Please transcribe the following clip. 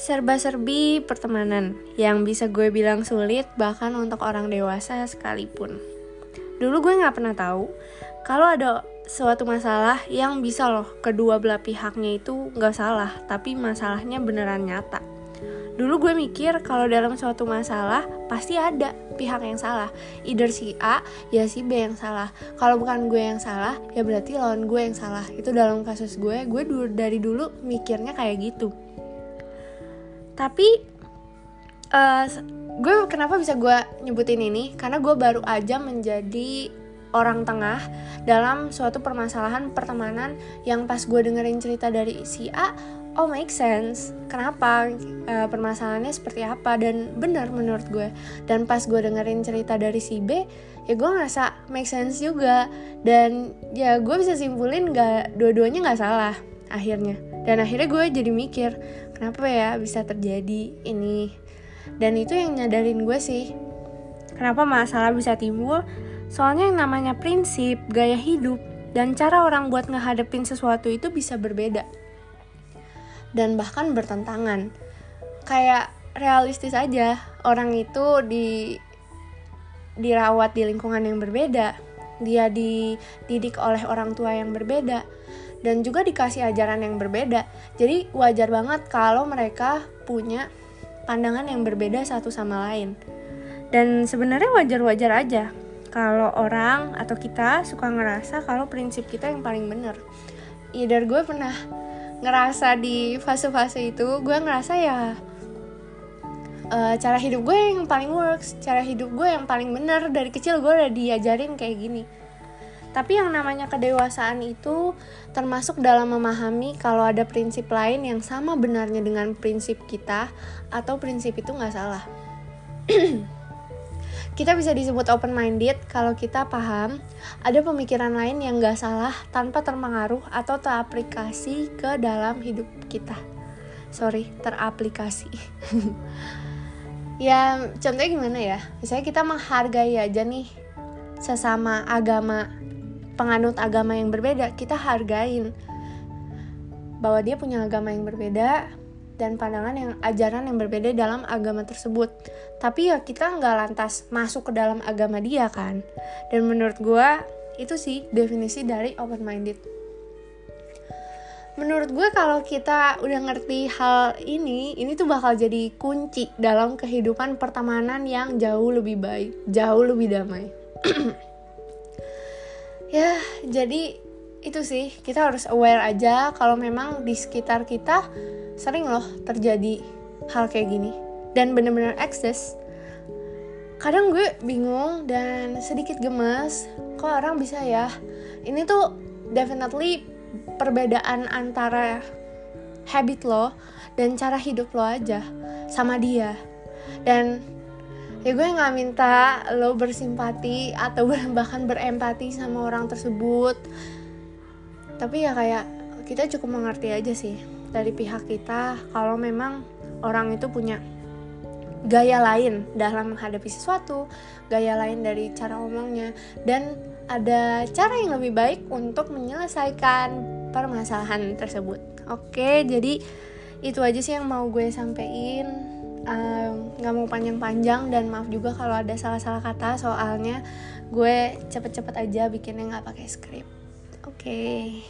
serba-serbi pertemanan yang bisa gue bilang sulit bahkan untuk orang dewasa sekalipun. Dulu gue nggak pernah tahu kalau ada suatu masalah yang bisa loh kedua belah pihaknya itu nggak salah tapi masalahnya beneran nyata. Dulu gue mikir kalau dalam suatu masalah pasti ada pihak yang salah. Either si A ya si B yang salah. Kalau bukan gue yang salah ya berarti lawan gue yang salah. Itu dalam kasus gue, gue dari dulu mikirnya kayak gitu tapi uh, gue kenapa bisa gue nyebutin ini? Karena gue baru aja menjadi orang tengah dalam suatu permasalahan pertemanan yang pas gue dengerin cerita dari si A oh make sense. Kenapa uh, permasalahannya seperti apa? Dan benar menurut gue. Dan pas gue dengerin cerita dari si B ya gue ngerasa make sense juga. Dan ya gue bisa simpulin gak dua-duanya nggak salah akhirnya dan akhirnya gue jadi mikir kenapa ya bisa terjadi ini? Dan itu yang nyadarin gue sih kenapa masalah bisa timbul? Soalnya yang namanya prinsip gaya hidup dan cara orang buat ngehadapin sesuatu itu bisa berbeda. Dan bahkan bertentangan. Kayak realistis aja orang itu di dirawat di lingkungan yang berbeda. Dia dididik oleh orang tua yang berbeda dan juga dikasih ajaran yang berbeda. Jadi wajar banget kalau mereka punya pandangan yang berbeda satu sama lain. Dan sebenarnya wajar-wajar aja kalau orang atau kita suka ngerasa kalau prinsip kita yang paling benar. Either gue pernah ngerasa di fase-fase itu, gue ngerasa ya uh, cara hidup gue yang paling works, cara hidup gue yang paling benar dari kecil gue udah diajarin kayak gini tapi yang namanya kedewasaan itu termasuk dalam memahami kalau ada prinsip lain yang sama benarnya dengan prinsip kita atau prinsip itu nggak salah. kita bisa disebut open minded kalau kita paham ada pemikiran lain yang nggak salah tanpa terpengaruh atau teraplikasi ke dalam hidup kita. Sorry, teraplikasi. ya, contohnya gimana ya? Misalnya kita menghargai aja nih sesama agama penganut agama yang berbeda, kita hargain bahwa dia punya agama yang berbeda dan pandangan yang ajaran yang berbeda dalam agama tersebut. Tapi ya kita nggak lantas masuk ke dalam agama dia kan. Dan menurut gue itu sih definisi dari open minded. Menurut gue kalau kita udah ngerti hal ini, ini tuh bakal jadi kunci dalam kehidupan pertemanan yang jauh lebih baik, jauh lebih damai. ya jadi itu sih kita harus aware aja kalau memang di sekitar kita sering loh terjadi hal kayak gini dan bener-bener eksis. Kadang gue bingung dan sedikit gemes kok orang bisa ya? Ini tuh definitely perbedaan antara habit lo dan cara hidup lo aja sama dia. Dan ya gue nggak minta lo bersimpati atau bahkan berempati sama orang tersebut tapi ya kayak kita cukup mengerti aja sih dari pihak kita kalau memang orang itu punya gaya lain dalam menghadapi sesuatu, gaya lain dari cara ngomongnya, dan ada cara yang lebih baik untuk menyelesaikan permasalahan tersebut. Oke, jadi itu aja sih yang mau gue sampaikan nggak um, mau panjang-panjang dan maaf juga kalau ada salah-salah kata soalnya gue cepet-cepet aja bikinnya nggak pakai skrip oke okay.